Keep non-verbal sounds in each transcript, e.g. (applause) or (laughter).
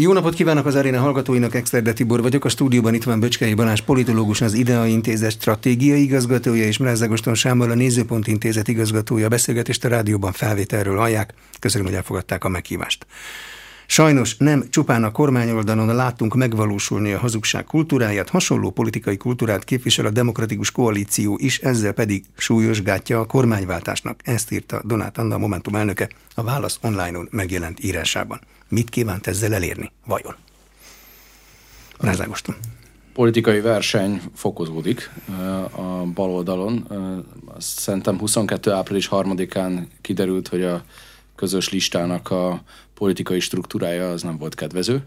Jó napot kívánok az aréna hallgatóinak, Exterde Tibor vagyok. A stúdióban itt van Böcskei Balázs, politológus, az IDEA Intézet stratégiai igazgatója, és Mrázágoston Sámmal a Nézőpont Intézet igazgatója. Beszélgetést a rádióban felvételről hallják. Köszönöm, hogy elfogadták a meghívást. Sajnos nem csupán a kormányoldalon láttunk megvalósulni a hazugság kultúráját, hasonló politikai kultúrát képvisel a demokratikus koalíció is, ezzel pedig súlyosgátja a kormányváltásnak. Ezt írta Donát Anna, Momentum elnöke a Válasz online-on megjelent írásában. Mit kívánt ezzel elérni? Vajon? Rázágostam. Politikai verseny fokozódik a baloldalon. Szerintem 22. április 3-án kiderült, hogy a közös listának a politikai struktúrája az nem volt kedvező.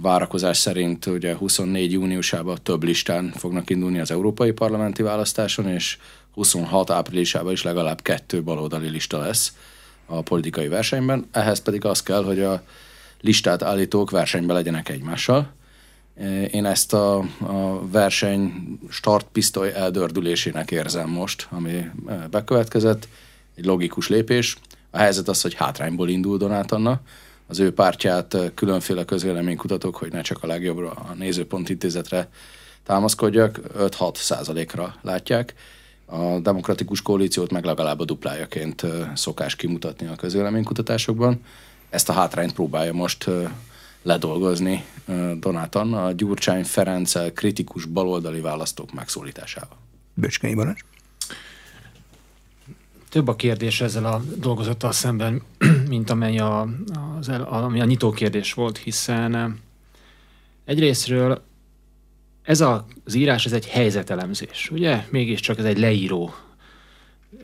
Várakozás szerint ugye 24 júniusában több listán fognak indulni az európai parlamenti választáson, és 26 áprilisában is legalább kettő baloldali lista lesz a politikai versenyben. Ehhez pedig az kell, hogy a listát állítók versenyben legyenek egymással. Én ezt a, a verseny startpisztoly eldördülésének érzem most, ami bekövetkezett. Egy logikus lépés. A helyzet az, hogy hátrányból indul Donát Anna. Az ő pártját különféle közvéleménykutatók, hogy ne csak a legjobbra, a nézőpont intézetre támaszkodjak, 5-6 százalékra látják. A demokratikus koalíciót meg legalább a duplájaként szokás kimutatni a közvéleménykutatásokban. Ezt a hátrányt próbálja most ledolgozni Donát Anna a Gyurcsány Ferenccel kritikus baloldali választók megszólításával. Böcskei Balázs? Több a kérdés ezzel a dolgozattal szemben, (clears throat) mint amely a, az, ami a nyitó kérdés volt, hiszen egyrésztről ez az írás, ez egy helyzetelemzés, ugye? Mégiscsak ez egy leíró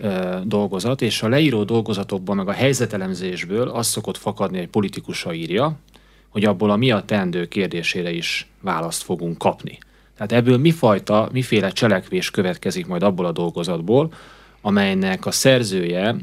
ö, dolgozat, és a leíró dolgozatokban, meg a helyzetelemzésből az szokott fakadni, egy politikusa írja, hogy abból a mi a teendő kérdésére is választ fogunk kapni. Tehát ebből mi fajta, miféle cselekvés következik majd abból a dolgozatból, amelynek a szerzője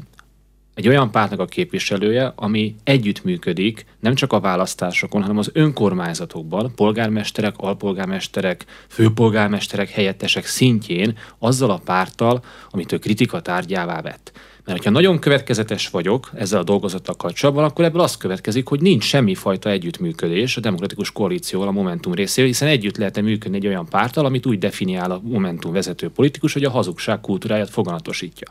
egy olyan pártnak a képviselője, ami együttműködik nem csak a választásokon, hanem az önkormányzatokban, polgármesterek, alpolgármesterek, főpolgármesterek, helyettesek szintjén azzal a párttal, amit ő kritika tárgyává vett. Mert hogyha nagyon következetes vagyok ezzel a dolgozattal kapcsolatban, akkor ebből az következik, hogy nincs semmifajta együttműködés a demokratikus koalícióval a Momentum részéről, hiszen együtt lehetne működni egy olyan párttal, amit úgy definiál a Momentum vezető politikus, hogy a hazugság kultúráját foganatosítja.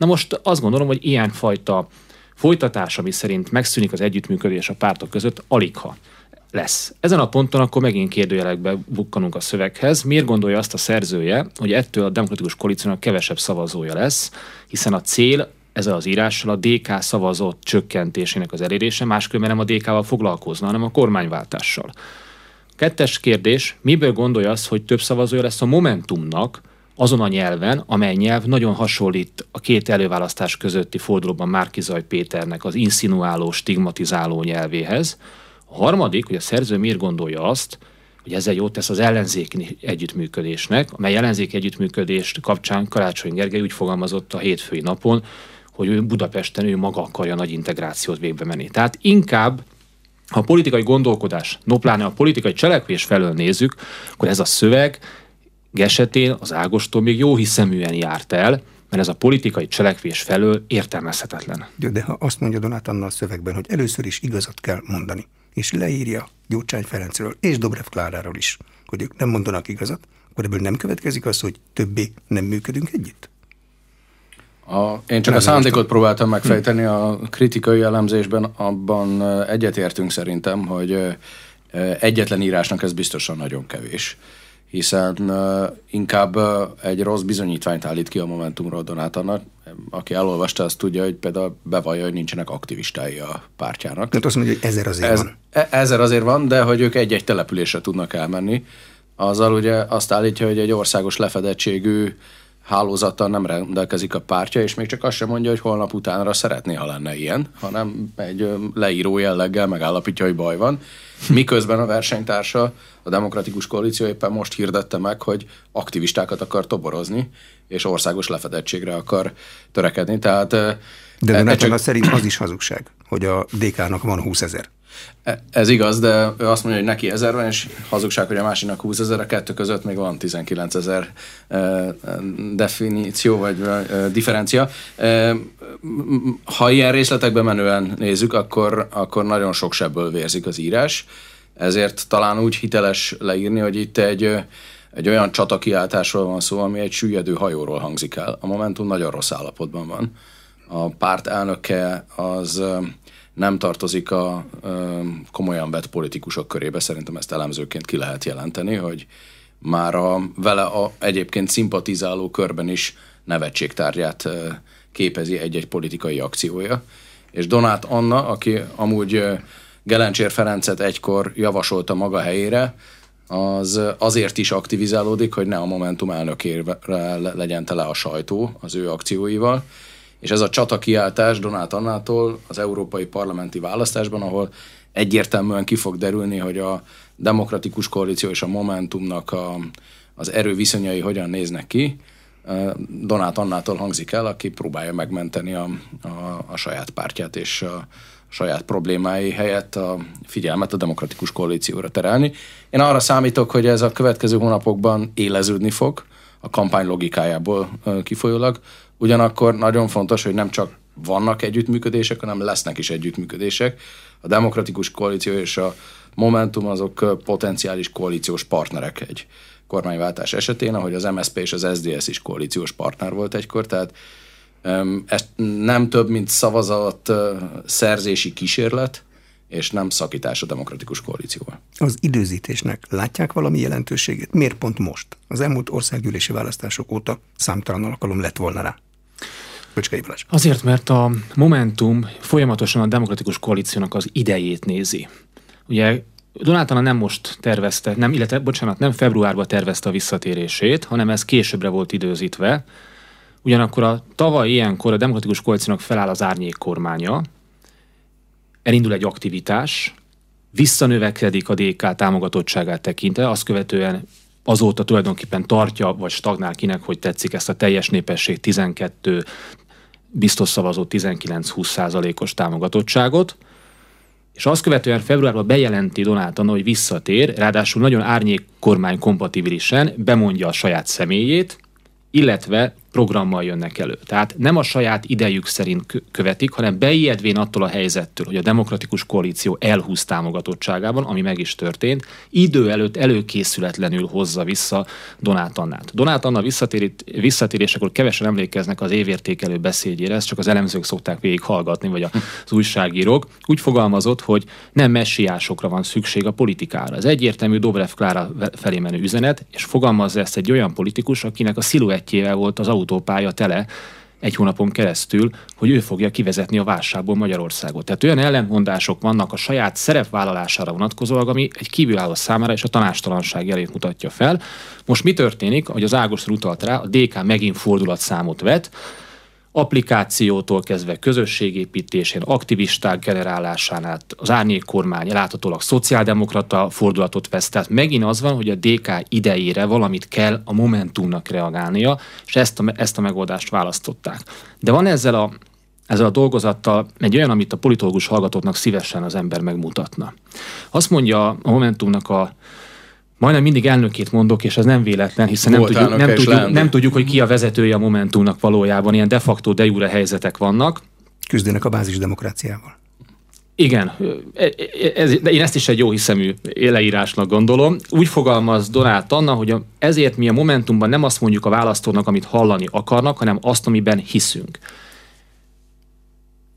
Na most azt gondolom, hogy ilyenfajta folytatás, ami szerint megszűnik az együttműködés a pártok között, aligha lesz. Ezen a ponton akkor megint kérdőjelekbe bukkanunk a szöveghez. Miért gondolja azt a szerzője, hogy ettől a demokratikus koalíciónak kevesebb szavazója lesz, hiszen a cél ezzel az írással a DK szavazott csökkentésének az elérése, máskülönben nem a DK-val foglalkozna, hanem a kormányváltással. Kettes kérdés, miből gondolja azt, hogy több szavazója lesz a Momentumnak, azon a nyelven, amely nyelv nagyon hasonlít a két előválasztás közötti fordulóban Márkizaj Péternek az insinuáló, stigmatizáló nyelvéhez, a harmadik, hogy a szerző miért gondolja azt, hogy ezzel jót tesz az ellenzéki együttműködésnek, amely ellenzéki együttműködést kapcsán Karácsony Gergely úgy fogalmazott a hétfői napon, hogy ő Budapesten ő maga akarja nagy integrációt végbe menni. Tehát inkább a politikai gondolkodás, no pláne a politikai cselekvés felől nézzük, akkor ez a szöveg esetén az Ágostól még jó hiszeműen járt el, mert ez a politikai cselekvés felől értelmezhetetlen. De, de ha azt mondja Donát Anna a szövegben, hogy először is igazat kell mondani, és leírja Gyurcsány Ferencről és Dobrev Kláráról is, hogy ők nem mondanak igazat, akkor ebből nem következik az, hogy többé nem működünk együtt? A, én csak nem a szándékot próbáltam megfejteni a kritikai elemzésben, abban egyetértünk szerintem, hogy egyetlen írásnak ez biztosan nagyon kevés hiszen inkább egy rossz bizonyítványt állít ki a Momentumról Donátanak. Aki elolvasta, azt tudja, hogy például bevallja, hogy nincsenek aktivistái a pártjának. Tehát azt mondja, hogy ezer azért Ez, van. E, ezer azért van, de hogy ők egy-egy településre tudnak elmenni. Azzal ugye azt állítja, hogy egy országos lefedettségű hálózattal nem rendelkezik a pártja, és még csak azt sem mondja, hogy holnap utánra szeretné, ha lenne ilyen, hanem egy leíró jelleggel megállapítja, hogy baj van. Miközben a versenytársa, a Demokratikus Koalíció éppen most hirdette meg, hogy aktivistákat akar toborozni, és országos lefedettségre akar törekedni. Tehát de de nekem csak... szerint az is hazugság, hogy a DK-nak van 20 ezer. E, ez igaz, de ő azt mondja, hogy neki ezer van, és hazugság, hogy a másiknak 20 ezer, a kettő között még van 19 ezer e, e, definíció, vagy differencia. Ha ilyen részletekbe menően nézzük, akkor, akkor nagyon sok sebből vérzik az írás, ezért talán úgy hiteles leírni, hogy itt egy, egy olyan csatakiáltásról van szó, ami egy süllyedő hajóról hangzik el. A Momentum nagyon rossz állapotban van. A párt elnöke az nem tartozik a komolyan vett politikusok körébe, szerintem ezt elemzőként ki lehet jelenteni, hogy már a vele a egyébként szimpatizáló körben is nevetségtárgyát képezi egy-egy politikai akciója. És Donát Anna, aki amúgy Gelencsér Ferencet egykor javasolta maga helyére, az azért is aktivizálódik, hogy ne a Momentum elnökére legyen tele a sajtó az ő akcióival, és ez a csata kiáltás Donát Annától az európai parlamenti választásban, ahol egyértelműen ki fog derülni, hogy a demokratikus koalíció és a Momentumnak a, az erő viszonyai hogyan néznek ki, Donát Annától hangzik el, aki próbálja megmenteni a, a, a saját pártját és a saját problémái helyett a figyelmet a demokratikus koalícióra terelni. Én arra számítok, hogy ez a következő hónapokban éleződni fog, a kampány logikájából kifolyólag, Ugyanakkor nagyon fontos, hogy nem csak vannak együttműködések, hanem lesznek is együttműködések. A demokratikus koalíció és a Momentum azok potenciális koalíciós partnerek egy kormányváltás esetén, ahogy az MSZP és az SDS is koalíciós partner volt egykor, tehát ez nem több, mint szavazat szerzési kísérlet, és nem szakítás a demokratikus koalícióval. Az időzítésnek látják valami jelentőségét? Miért pont most? Az elmúlt országgyűlési választások óta számtalan alkalom lett volna rá. Böcskei Balázs. Azért, mert a Momentum folyamatosan a demokratikus koalíciónak az idejét nézi. Ugye Donátana nem most tervezte, nem, illetve, bocsánat, nem februárban tervezte a visszatérését, hanem ez későbbre volt időzítve. Ugyanakkor a tavaly ilyenkor a demokratikus koalíciónak feláll az árnyék kormánya, elindul egy aktivitás, visszanövekedik a DK támogatottságát tekintve, azt követően azóta tulajdonképpen tartja, vagy stagnál kinek, hogy tetszik ezt a teljes népesség 12, biztos szavazó 19-20 százalékos támogatottságot, és azt követően februárban bejelenti Donát Anna, hogy visszatér, ráadásul nagyon árnyék kormány kompatibilisen bemondja a saját személyét, illetve programmal jönnek elő. Tehát nem a saját idejük szerint követik, hanem beijedvén attól a helyzettől, hogy a demokratikus koalíció elhúz támogatottságában, ami meg is történt, idő előtt előkészületlenül hozza vissza Donát Annát. Donát Anna visszatérésekor kevesen emlékeznek az évértékelő beszédjére, ezt csak az elemzők szokták végig hallgatni, vagy az újságírók. Úgy fogalmazott, hogy nem messiásokra van szükség a politikára. Ez egyértelmű Dobrev Klára felé menő üzenet, és fogalmazza ezt egy olyan politikus, akinek a sziluettjével volt az autópálya tele egy hónapon keresztül, hogy ő fogja kivezetni a válságból Magyarországot. Tehát olyan ellentmondások vannak a saját szerepvállalására vonatkozólag, ami egy kívülálló számára és a tanástalanság jelét mutatja fel. Most mi történik, hogy az Ágoston utalt rá, a DK megint fordulatszámot vet, applikációtól kezdve közösségépítésén, aktivisták generálásán át az árnyék kormány láthatólag szociáldemokrata fordulatot vesz. Tehát megint az van, hogy a DK idejére valamit kell a Momentumnak reagálnia, és ezt a, ezt a megoldást választották. De van ezzel a ezzel a dolgozattal egy olyan, amit a politológus hallgatóknak szívesen az ember megmutatna. Azt mondja a Momentumnak a Majdnem mindig elnökét mondok, és ez nem véletlen, hiszen nem tudjuk, nem, tudjuk, nem tudjuk, hogy ki a vezetője a Momentumnak valójában. Ilyen de facto, de jure helyzetek vannak. Küzdenek a bázis demokráciával. Igen, ez, de én ezt is egy jó hiszemű leírásnak gondolom. Úgy fogalmaz Donát Anna, hogy ezért mi a Momentumban nem azt mondjuk a választónak, amit hallani akarnak, hanem azt, amiben hiszünk.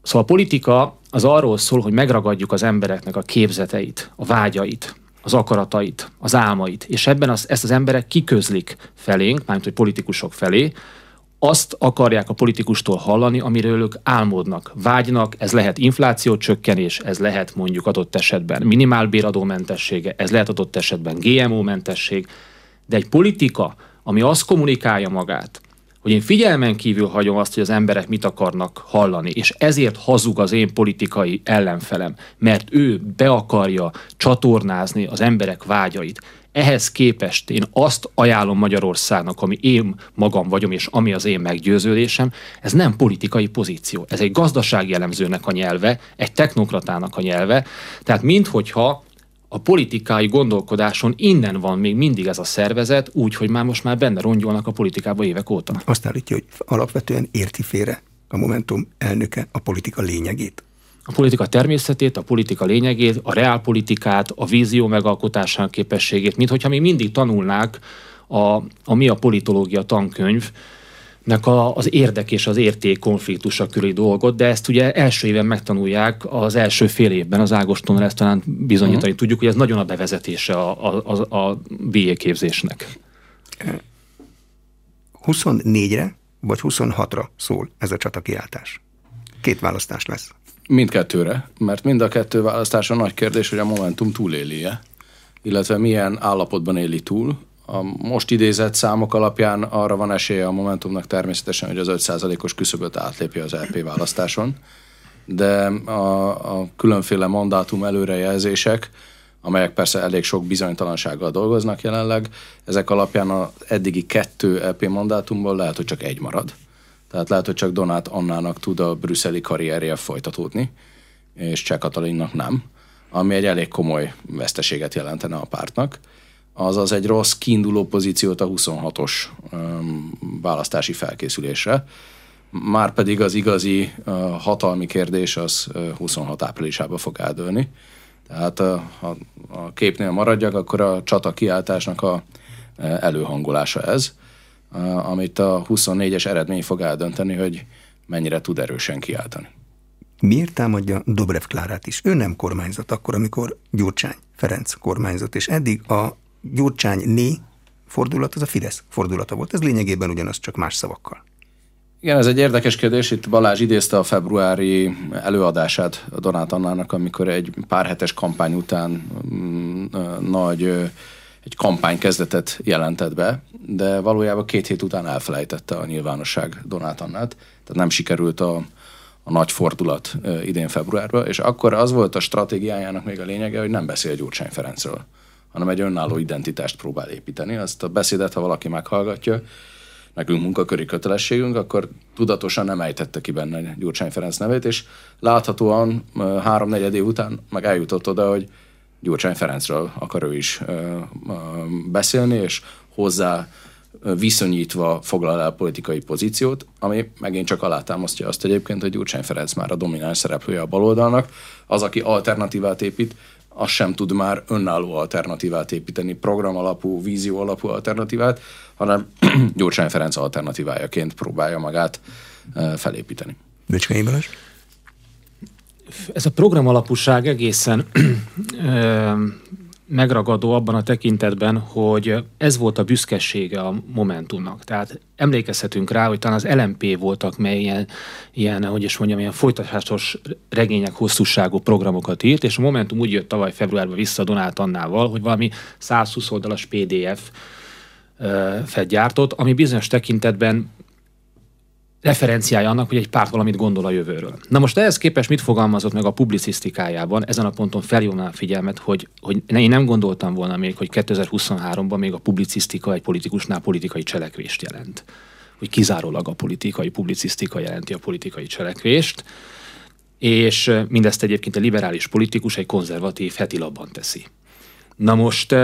Szóval a politika az arról szól, hogy megragadjuk az embereknek a képzeteit, a vágyait, az akaratait, az álmait, és ebben az, ezt az emberek kiközlik felénk, mármint hogy politikusok felé, azt akarják a politikustól hallani, amiről ők álmodnak, vágynak, ez lehet infláció csökkenés, ez lehet mondjuk adott esetben minimálbéradómentessége, ez lehet adott esetben GMO-mentesség, de egy politika, ami azt kommunikálja magát, hogy én figyelmen kívül hagyom azt, hogy az emberek mit akarnak hallani, és ezért hazug az én politikai ellenfelem, mert ő be akarja csatornázni az emberek vágyait. Ehhez képest én azt ajánlom Magyarországnak, ami én magam vagyom, és ami az én meggyőződésem, ez nem politikai pozíció. Ez egy gazdasági elemzőnek a nyelve, egy technokratának a nyelve. Tehát minthogyha a politikai gondolkodáson innen van még mindig ez a szervezet, úgy, hogy már most már benne rongyolnak a politikába évek óta. Azt állítja, hogy alapvetően érti félre a Momentum elnöke a politika lényegét a politika természetét, a politika lényegét, a reálpolitikát, a vízió megalkotásának képességét, mint hogyha mi mindig tanulnák a, a mi a politológia tankönyv, nek a, az érdek és az érték konfliktusa körüli dolgot, de ezt ugye első éven megtanulják az első fél évben az Ágostonnal ezt talán bizonyítani uh-huh. tudjuk, hogy ez nagyon a bevezetése a, a, a, a BA képzésnek. 24-re vagy 26-ra szól ez a csatakiáltás. Két választás lesz. Mindkettőre, mert mind a kettő választása nagy kérdés, hogy a Momentum túléli-e, illetve milyen állapotban éli túl. A most idézett számok alapján arra van esélye a Momentumnak természetesen, hogy az 5%-os küszöböt átlépje az LP választáson, de a, a különféle mandátum előrejelzések, amelyek persze elég sok bizonytalansággal dolgoznak jelenleg, ezek alapján az eddigi kettő LP mandátumból lehet, hogy csak egy marad. Tehát lehet, hogy csak Donát Annának tud a brüsszeli karrierje folytatódni, és Cseh Katalinnak nem, ami egy elég komoly veszteséget jelentene a pártnak. Azaz egy rossz kiinduló pozíciót a 26-os um, választási felkészülésre. Már pedig az igazi hatalmi kérdés az uh, 26 áprilisában fog eldőlni. Tehát ha a képnél maradjak, akkor a csata kiáltásnak a előhangolása ez amit a 24-es eredmény fog eldönteni, hogy mennyire tud erősen kiáltani. Miért támadja Dobrev Klárát is? Ő nem kormányzat akkor, amikor Gyurcsány Ferenc kormányzat, és eddig a Gyurcsány né fordulat az a Fidesz fordulata volt. Ez lényegében ugyanaz, csak más szavakkal. Igen, ez egy érdekes kérdés. Itt Balázs idézte a februári előadását Donát Annának, amikor egy pár hetes kampány után mm, nagy egy kampány kezdetet jelentett be, de valójában két hét után elfelejtette a nyilvánosság Donát Annát, tehát nem sikerült a, a nagy fordulat idén februárban, és akkor az volt a stratégiájának még a lényege, hogy nem beszél Gyurcsány Ferencről, hanem egy önálló identitást próbál építeni. Azt a beszédet, ha valaki meghallgatja, nekünk munkaköri kötelességünk, akkor tudatosan nem ejtette ki benne Gyurcsány Ferenc nevét, és láthatóan három-negyed év után meg eljutott oda, hogy Gyurcsány Ferencről akar ő is beszélni, és hozzá viszonyítva foglal el politikai pozíciót, ami megint csak alátámasztja azt egyébként, hogy Gyurcsány Ferenc már a domináns szereplője a baloldalnak, az, aki alternatívát épít, az sem tud már önálló alternatívát építeni, program alapú, vízió alapú alternatívát, hanem (clears throat) Gyurcsány Ferenc alternatívájaként próbálja magát felépíteni. Böcskei Balázs? ez a program alapúság egészen (clears throat) megragadó abban a tekintetben, hogy ez volt a büszkesége a Momentumnak. Tehát emlékezhetünk rá, hogy talán az LMP voltak, mely ilyen, ilyen hogy is mondjam, ilyen folytatásos regények hosszúságú programokat írt, és a Momentum úgy jött tavaly februárban vissza Donát Annával, hogy valami 120 oldalas PDF gyártott, ami bizonyos tekintetben referenciája annak, hogy egy párt valamit gondol a jövőről. Na most ehhez képest mit fogalmazott meg a publicisztikájában? Ezen a ponton felhívnám a figyelmet, hogy, hogy én nem gondoltam volna még, hogy 2023-ban még a publicisztika egy politikusnál politikai cselekvést jelent. Hogy kizárólag a politikai publicisztika jelenti a politikai cselekvést, és mindezt egyébként a liberális politikus egy konzervatív heti labban teszi. Na most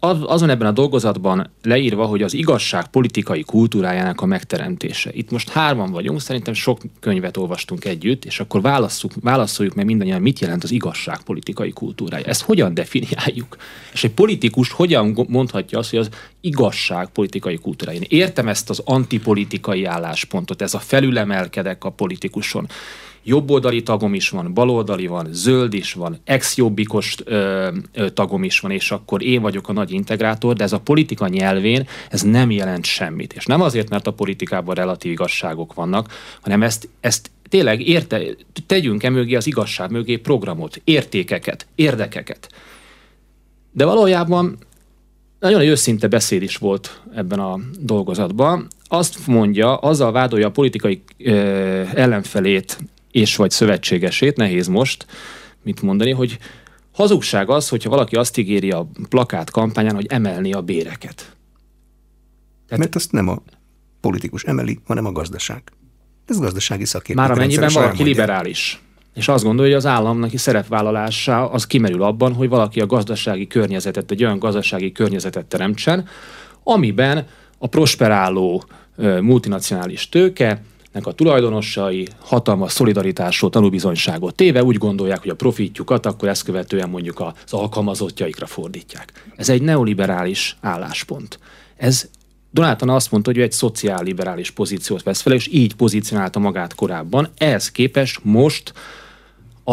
azon ebben a dolgozatban leírva, hogy az igazság politikai kultúrájának a megteremtése. Itt most hárman vagyunk, szerintem sok könyvet olvastunk együtt, és akkor válaszoljuk meg mindannyian, mit jelent az igazság politikai kultúrája. Ezt hogyan definiáljuk? És egy politikus hogyan mondhatja azt, hogy az igazság politikai kultúrája. Én értem ezt az antipolitikai álláspontot, ez a felülemelkedek a politikuson jobboldali tagom is van, baloldali van, zöld is van, ex-jobbikos ö, ö, tagom is van, és akkor én vagyok a nagy integrátor, de ez a politika nyelvén ez nem jelent semmit. És nem azért, mert a politikában relatív igazságok vannak, hanem ezt, ezt tényleg érte, tegyünk e mögé az igazság mögé programot, értékeket, érdekeket. De valójában nagyon őszinte beszéd is volt ebben a dolgozatban. Azt mondja, azzal vádolja a politikai ö, ellenfelét és vagy szövetségesét, nehéz most mit mondani, hogy Hazugság az, hogyha valaki azt ígéri a plakát kampányán, hogy emelni a béreket. Tehát, Mert azt nem a politikus emeli, hanem a gazdaság. Ez gazdasági szakértő. Már amennyiben valaki liberális, és azt gondolja, hogy az államnak szerepvállalása az kimerül abban, hogy valaki a gazdasági környezetet, egy olyan gazdasági környezetet teremtsen, amiben a prosperáló multinacionális tőke nek a tulajdonosai hatalmas szolidaritásról tanúbizonyságot téve úgy gondolják, hogy a profitjukat akkor ezt követően mondjuk az alkalmazottjaikra fordítják. Ez egy neoliberális álláspont. Ez Trump azt mondta, hogy ő egy szociálliberális pozíciót vesz fel, és így pozícionálta magát korábban. Ehhez képest most a,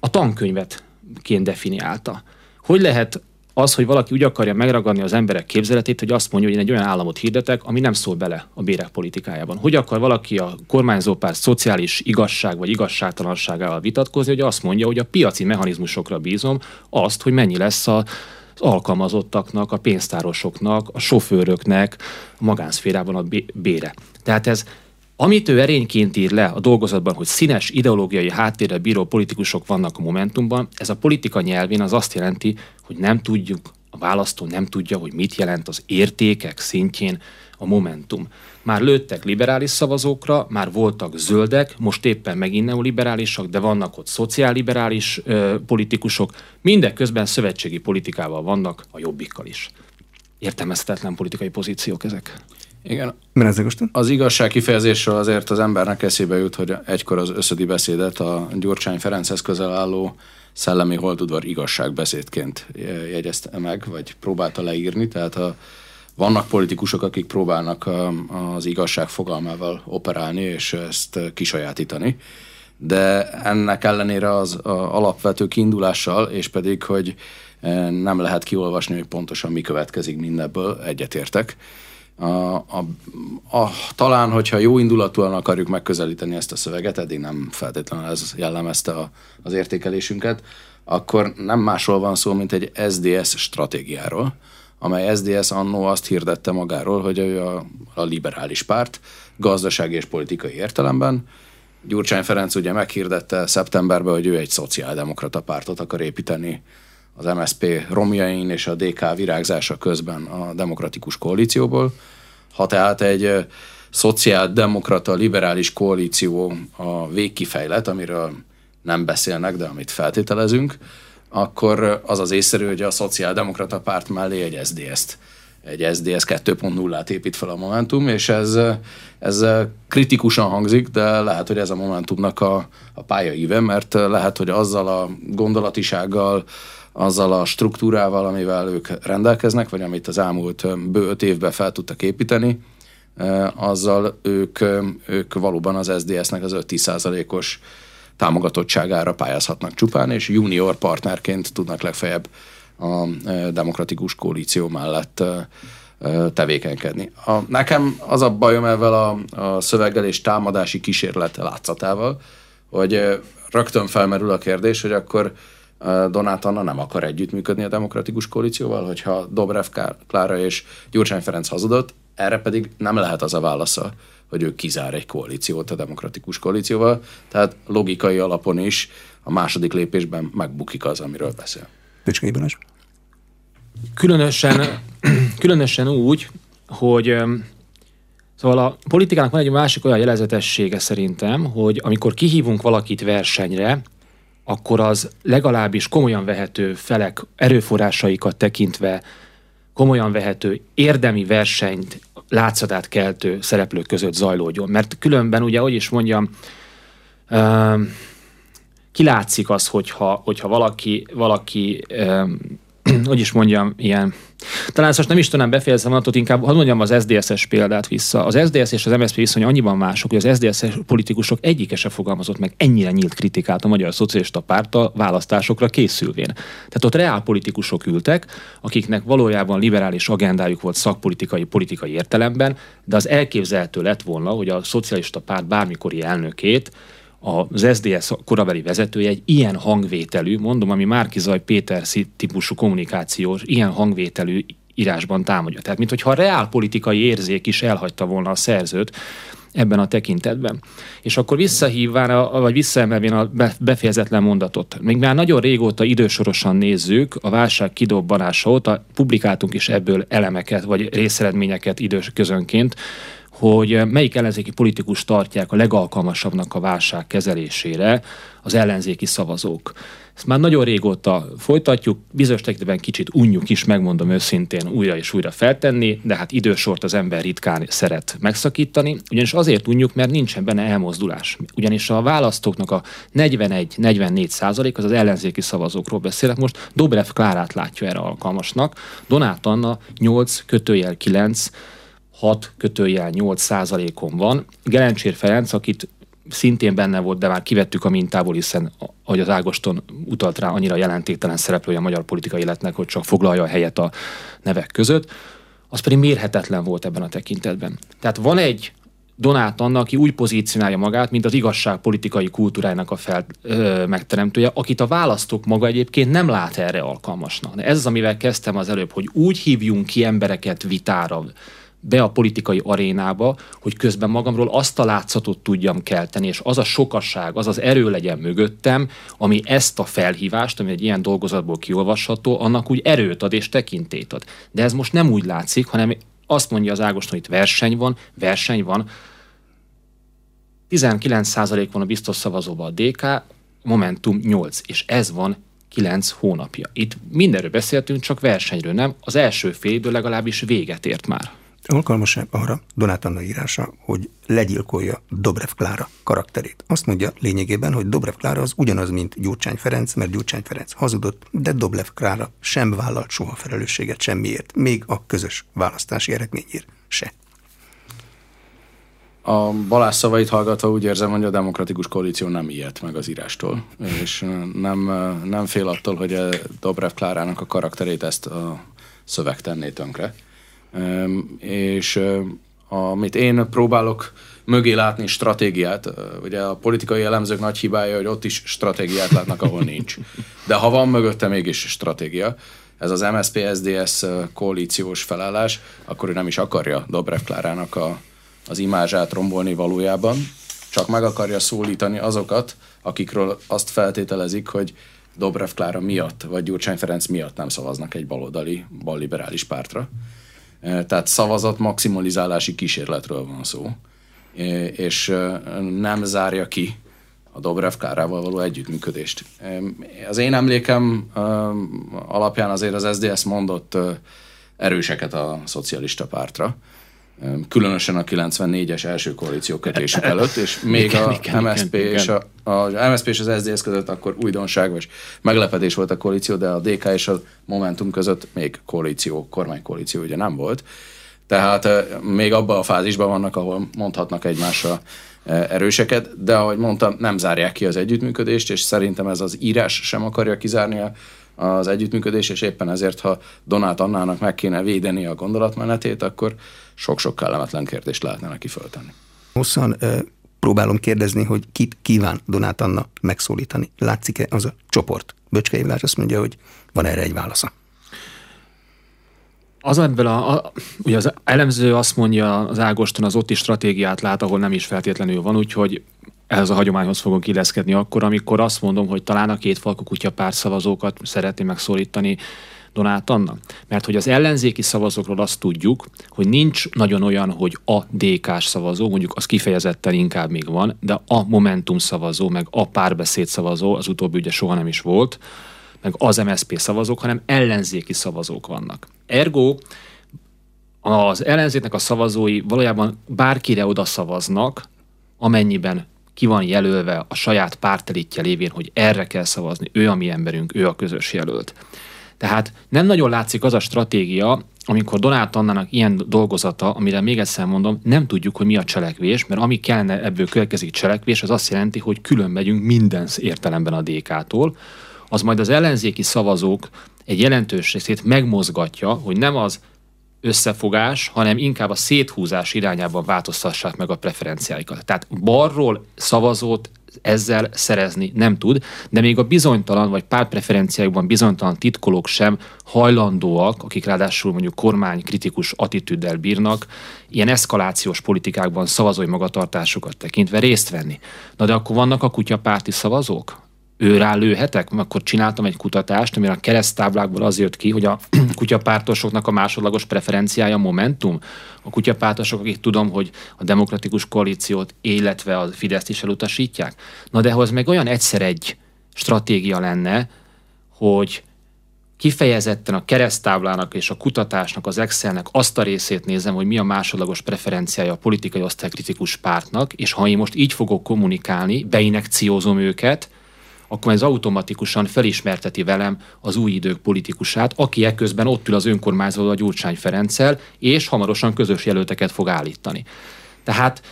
a tankönyvet ként definiálta. Hogy lehet az, hogy valaki úgy akarja megragadni az emberek képzeletét, hogy azt mondja, hogy én egy olyan államot hirdetek, ami nem szól bele a bérek politikájában. Hogy akar valaki a kormányzópár szociális igazság vagy igazságtalanságával vitatkozni, hogy azt mondja, hogy a piaci mechanizmusokra bízom azt, hogy mennyi lesz a az alkalmazottaknak, a pénztárosoknak, a sofőröknek a magánszférában a bére. Tehát ez amit ő erényként ír le a dolgozatban, hogy színes ideológiai háttérrel bíró politikusok vannak a Momentumban, ez a politika nyelvén az azt jelenti, hogy nem tudjuk, a választó nem tudja, hogy mit jelent az értékek szintjén a Momentum. Már lőttek liberális szavazókra, már voltak zöldek, most éppen megint neoliberálisak, de vannak ott szociálliberális ö, politikusok, mindeközben szövetségi politikával vannak a jobbikkal is. Értelmezhetetlen politikai pozíciók ezek. Igen. Az igazság kifejezésről azért az embernek eszébe jut, hogy egykor az összödi beszédet a Gyurcsány Ferenchez közel álló szellemi holdudvar igazságbeszédként jegyezte meg, vagy próbálta leírni, tehát a, vannak politikusok, akik próbálnak a, az igazság fogalmával operálni, és ezt kisajátítani, de ennek ellenére az alapvető kiindulással, és pedig, hogy e, nem lehet kiolvasni, hogy pontosan mi következik mindebből, egyetértek a, a, a, talán, hogyha jó indulatúan akarjuk megközelíteni ezt a szöveget, eddig nem feltétlenül ez jellemezte a, az értékelésünket, akkor nem másról van szó, mint egy SDS stratégiáról, amely SDS annó azt hirdette magáról, hogy ő a, a liberális párt gazdasági és politikai értelemben. Gyurcsány Ferenc ugye meghirdette szeptemberben, hogy ő egy szociáldemokrata pártot akar építeni az MSP romjain és a DK virágzása közben a demokratikus koalícióból. Ha tehát egy szociáldemokrata liberális koalíció a végkifejlet, amiről nem beszélnek, de amit feltételezünk, akkor az az észszerű, hogy a szociáldemokrata párt mellé egy SDS-t egy SDS 2.0-át épít fel a Momentum, és ez, ez kritikusan hangzik, de lehet, hogy ez a Momentumnak a, a pályaíve, mert lehet, hogy azzal a gondolatisággal, azzal a struktúrával, amivel ők rendelkeznek, vagy amit az elmúlt bő öt évben fel tudtak építeni, azzal ők, ők valóban az SDS-nek az 5-10%-os támogatottságára pályázhatnak csupán, és junior partnerként tudnak legfeljebb a demokratikus koalíció mellett tevékenykedni. A, nekem az a bajom ezzel a, a szöveggel és támadási kísérlet látszatával, hogy rögtön felmerül a kérdés, hogy akkor Donát Anna nem akar együttműködni a demokratikus koalícióval, hogyha Dobrev Klára és Gyurcsány Ferenc hazudott, erre pedig nem lehet az a válasza, hogy ő kizár egy koalíciót a demokratikus koalícióval, tehát logikai alapon is a második lépésben megbukik az, amiről beszél. Pöcskei Balázs. Különösen, (clears throat) különösen úgy, hogy Szóval a politikának van egy másik olyan jelezetessége szerintem, hogy amikor kihívunk valakit versenyre, akkor az legalábbis komolyan vehető felek erőforrásaikat tekintve komolyan vehető érdemi versenyt látszatát keltő szereplők között zajlódjon. Mert különben ugye, hogy is mondjam, uh, kilátszik az, hogyha, hogyha valaki, valaki uh, (clears throat) hogy is mondjam, ilyen talán ezt most nem is tudnám befejezni mondatot, inkább hadd mondjam az SZDSZ-es példát vissza. Az SZDSZ és az MSZP viszony annyiban mások, hogy az SZDSZ politikusok egyike se fogalmazott meg ennyire nyílt kritikát a Magyar Szocialista Párta választásokra készülvén. Tehát ott reálpolitikusok ültek, akiknek valójában liberális agendájuk volt szakpolitikai, politikai értelemben, de az elképzelhető lett volna, hogy a Szocialista Párt bármikori elnökét az SDS korabeli vezetője egy ilyen hangvételű, mondom, ami Márkizaj Péter típusú kommunikációs, ilyen hangvételű írásban támadja. Tehát, mintha a reálpolitikai érzék is elhagyta volna a szerzőt, ebben a tekintetben. És akkor visszahívván, vagy visszaemelvén a befejezetlen mondatot. Még már nagyon régóta idősorosan nézzük a válság kidobbanása óta, publikáltunk is ebből elemeket, vagy részeredményeket idős közönként, hogy melyik ellenzéki politikus tartják a legalkalmasabbnak a válság kezelésére az ellenzéki szavazók. Ezt már nagyon régóta folytatjuk, bizonyos tekintetben kicsit unjuk is, megmondom őszintén, újra és újra feltenni, de hát idősort az ember ritkán szeret megszakítani, ugyanis azért unjuk, mert nincsen benne elmozdulás. Ugyanis a választóknak a 41-44 százalék az az ellenzéki szavazókról beszélek. Most Dobrev Klárát látja erre alkalmasnak, Donát Anna 8 kötőjel 9 6 kötőjel 8 százalékon van. Gelencsér Ferenc, akit szintén benne volt, de már kivettük a mintából, hiszen, ahogy az Ágoston utalt rá, annyira jelentéktelen szereplője a magyar politikai életnek, hogy csak foglalja a helyet a nevek között, az pedig mérhetetlen volt ebben a tekintetben. Tehát van egy Donát Anna, aki úgy pozícionálja magát, mint az igazság politikai kultúrájának a fel, ö, megteremtője, akit a választók maga egyébként nem lát erre alkalmasnak. De ez az, amivel kezdtem az előbb, hogy úgy hívjunk ki embereket vitára, be a politikai arénába, hogy közben magamról azt a látszatot tudjam kelteni, és az a sokasság, az az erő legyen mögöttem, ami ezt a felhívást, ami egy ilyen dolgozatból kiolvasható, annak úgy erőt ad és tekintét ad. De ez most nem úgy látszik, hanem azt mondja az Ágoston, hogy itt verseny van, verseny van, 19% van a biztos szavazóban a DK, Momentum 8, és ez van 9 hónapja. Itt mindenről beszéltünk, csak versenyről nem. Az első fél legalábbis véget ért már. Alkalmas arra Donát Anna írása, hogy legyilkolja Dobrev Klára karakterét. Azt mondja lényegében, hogy Dobrev Klára az ugyanaz, mint Gyurcsány Ferenc, mert Gyurcsány Ferenc hazudott, de Dobrev Klára sem vállalt soha felelősséget semmiért, még a közös választási eredményért se. A Balázs szavait hallgatva úgy érzem, hogy a demokratikus koalíció nem ilyet meg az írástól, és nem, nem fél attól, hogy Dobrev Klárának a karakterét ezt a szöveg tenné tönkre és amit én próbálok mögé látni stratégiát. Ugye a politikai elemzők nagy hibája, hogy ott is stratégiát látnak, ahol nincs. De ha van mögötte mégis stratégia, ez az MSZP-SZDSZ koalíciós felállás, akkor ő nem is akarja Dobrev Klárának a, az imázsát rombolni valójában, csak meg akarja szólítani azokat, akikről azt feltételezik, hogy Dobrev Klára miatt, vagy Gyurcsány Ferenc miatt nem szavaznak egy baloldali, balliberális pártra. Tehát szavazat maximalizálási kísérletről van szó, és nem zárja ki a Dobrev Kárával való együttműködést. Az én emlékem alapján azért az SDS mondott erőseket a szocialista pártra, különösen a 94-es első koalíció kötésük előtt, és még igen, a igen, MSZP igen, és a, a MSZP és az SZDSZ között akkor újdonság, vagy meglepetés volt a koalíció, de a DK és a Momentum között még koalíció, kormánykoalíció ugye nem volt. Tehát még abban a fázisban vannak, ahol mondhatnak egymásra erőseket, de ahogy mondtam, nem zárják ki az együttműködést, és szerintem ez az írás sem akarja kizárni az együttműködést, és éppen ezért, ha Donát Annának meg kéne védeni a gondolatmenetét, akkor sok-sok kellemetlen kérdést lehetne neki föltenni. Hosszan próbálom kérdezni, hogy kit kíván Donát Anna megszólítani. Látszik-e az a csoport? Böcskei Világ azt mondja, hogy van erre egy válasza. Az ebből a, a, ugye az elemző azt mondja, az Ágoston az ott is stratégiát lát, ahol nem is feltétlenül van, úgyhogy ehhez a hagyományhoz fogok illeszkedni akkor, amikor azt mondom, hogy talán a két falkú kutya pár szavazókat szeretné megszólítani Donát Anna. Mert hogy az ellenzéki szavazókról azt tudjuk, hogy nincs nagyon olyan, hogy a DK-s szavazó, mondjuk az kifejezetten inkább még van, de a Momentum szavazó, meg a párbeszéd szavazó, az utóbbi ugye soha nem is volt, meg az MSP szavazók, hanem ellenzéki szavazók vannak. Ergo az ellenzéknek a szavazói valójában bárkire oda szavaznak, amennyiben ki van jelölve a saját pártelítje lévén, hogy erre kell szavazni, ő a mi emberünk, ő a közös jelölt. Tehát nem nagyon látszik az a stratégia, amikor Donát Annának ilyen dolgozata, amire még egyszer mondom, nem tudjuk, hogy mi a cselekvés, mert ami kellene ebből következik cselekvés, az azt jelenti, hogy külön megyünk minden értelemben a DK-tól, az majd az ellenzéki szavazók egy jelentős részét megmozgatja, hogy nem az összefogás, hanem inkább a széthúzás irányában változtassák meg a preferenciáikat. Tehát balról szavazót ezzel szerezni nem tud, de még a bizonytalan vagy pártpreferenciájukban bizonytalan titkolók sem hajlandóak, akik ráadásul mondjuk kormány kritikus attitűddel bírnak, ilyen eszkalációs politikákban szavazói magatartásukat tekintve részt venni. Na de akkor vannak a kutyapárti szavazók? Ő rá lőhetek? Akkor csináltam egy kutatást, amire a keresztáblákból az jött ki, hogy a (clears throat) kutyapártosoknak a másodlagos preferenciája Momentum. A kutyapártosok, akik tudom, hogy a demokratikus koalíciót, illetve a Fideszt is elutasítják. Na de hoz meg olyan egyszer egy stratégia lenne, hogy kifejezetten a keresztáblának és a kutatásnak, az Excelnek azt a részét nézem, hogy mi a másodlagos preferenciája a politikai osztálykritikus pártnak, és ha én most így fogok kommunikálni, beinekciózom őket, akkor ez automatikusan felismerteti velem az új idők politikusát, aki ekközben ott ül az önkormányzó a Gyurcsány Ferenccel, és hamarosan közös jelölteket fog állítani. Tehát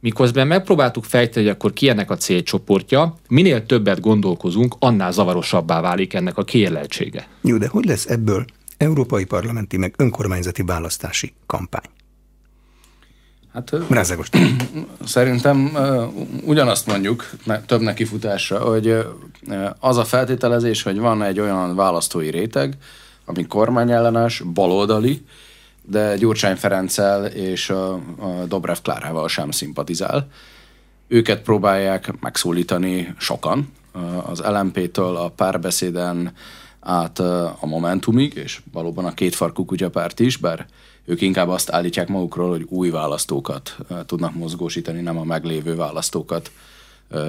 miközben megpróbáltuk fejteni, hogy akkor ki ennek a célcsoportja, minél többet gondolkozunk, annál zavarosabbá válik ennek a kérleltsége. Jó, de hogy lesz ebből európai parlamenti meg önkormányzati választási kampány? Hát, Mrázagos. (clears throat) Szerintem ugyanazt mondjuk, több nekifutásra, hogy az a feltételezés, hogy van egy olyan választói réteg, ami kormányellenes, baloldali, de Gyurcsány Ferenccel és a Dobrev Klárával sem szimpatizál. Őket próbálják megszólítani sokan, az LMP-től a párbeszéden át a Momentumig, és valóban a kétfarkú kutyapárt is, bár ők inkább azt állítják magukról, hogy új választókat tudnak mozgósítani, nem a meglévő választókat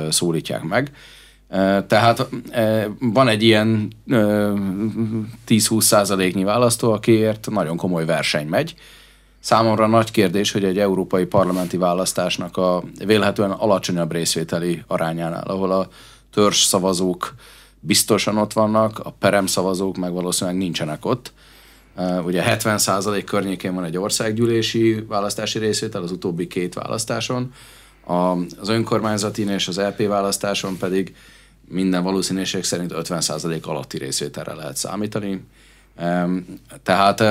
szólítják meg. Tehát van egy ilyen 10-20 százaléknyi választó, akiért nagyon komoly verseny megy. Számomra nagy kérdés, hogy egy európai parlamenti választásnak a vélhetően alacsonyabb részvételi arányánál, ahol a törzs szavazók biztosan ott vannak, a perem szavazók meg valószínűleg nincsenek ott, Ugye 70% környékén van egy országgyűlési választási részvétel az utóbbi két választáson, az önkormányzati és az LP választáson pedig minden valószínűség szerint 50% alatti részvételre lehet számítani. Tehát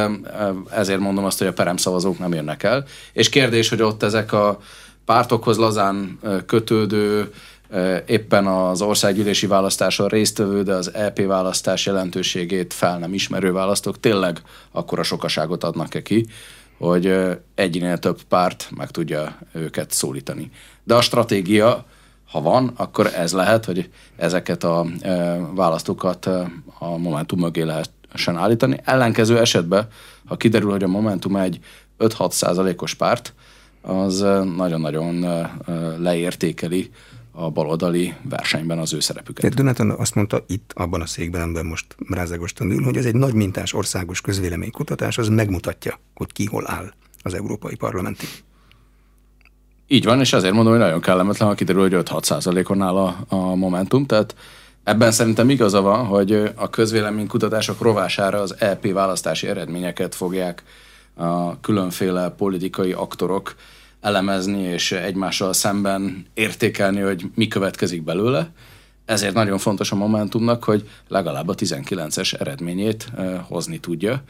ezért mondom azt, hogy a perem szavazók nem jönnek el. És kérdés, hogy ott ezek a pártokhoz lazán kötődő éppen az országgyűlési választáson résztvevő, de az EP választás jelentőségét fel nem ismerő választók tényleg akkora sokaságot adnak-e ki, hogy egynél több párt meg tudja őket szólítani. De a stratégia, ha van, akkor ez lehet, hogy ezeket a választókat a Momentum mögé lehessen állítani. Ellenkező esetben, ha kiderül, hogy a Momentum egy 5-6 százalékos párt, az nagyon-nagyon leértékeli a baloldali versenyben az ő szerepüket. Tehát Donaton azt mondta itt, abban a székben, amiben most Mrázágoston ül, hogy ez egy nagy mintás országos közvéleménykutatás, az megmutatja, hogy ki hol áll az Európai Parlamenti. Így van, és azért mondom, hogy nagyon kellemetlen, ha kiderül, hogy 5-6 százalékon áll a, a Momentum, tehát ebben szerintem igaza van, hogy a közvéleménykutatások rovására az EP választási eredményeket fogják a különféle politikai aktorok elemezni és egymással szemben értékelni, hogy mi következik belőle. Ezért nagyon fontos a Momentumnak, hogy legalább a 19-es eredményét hozni tudja,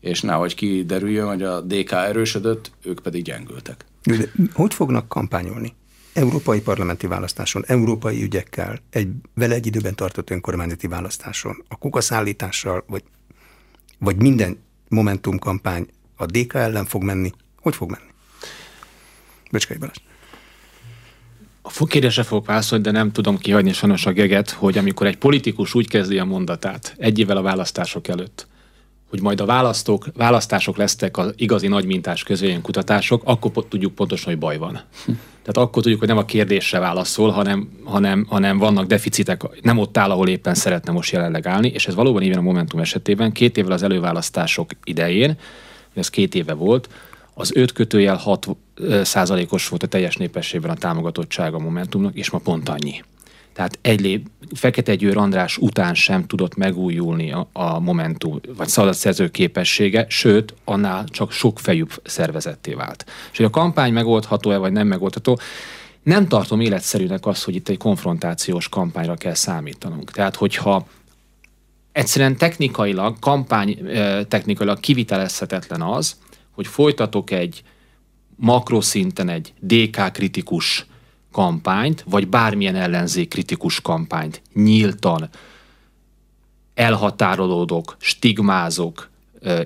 és nehogy kiderüljön, hogy a DK erősödött, ők pedig gyengültek. De hogy fognak kampányolni? Európai parlamenti választáson, európai ügyekkel, egy vele egy időben tartott önkormányzati választáson, a kukaszállítással, vagy, vagy minden Momentum kampány a DK ellen fog menni? Hogy fog menni? Becskei Balázs. A kérdésre fogok válaszolni, de nem tudom kihagyni sajnos a geget, hogy amikor egy politikus úgy kezdi a mondatát egy évvel a választások előtt, hogy majd a választók, választások lesznek az igazi nagymintás közvélemény kutatások, akkor tudjuk pontosan, hogy baj van. Tehát akkor tudjuk, hogy nem a kérdésre válaszol, hanem, hanem, hanem vannak deficitek, nem ott áll, ahol éppen szeretne most jelenleg állni, és ez valóban így a Momentum esetében. Két évvel az előválasztások idején, ez két éve volt, az 5 kötőjel 6 százalékos volt a teljes népességben a támogatottsága a Momentumnak, és ma pont annyi. Tehát egy lép, Fekete Győr András után sem tudott megújulni a, a Momentum, vagy szavazatszerző képessége, sőt, annál csak sok fejűbb szervezetté vált. És hogy a kampány megoldható-e, vagy nem megoldható, nem tartom életszerűnek azt, hogy itt egy konfrontációs kampányra kell számítanunk. Tehát, hogyha egyszerűen technikailag, kampány technikailag kivitelezhetetlen az, hogy folytatok egy makroszinten egy DK kritikus kampányt, vagy bármilyen ellenzék kritikus kampányt. Nyíltan elhatárolódok, stigmázok,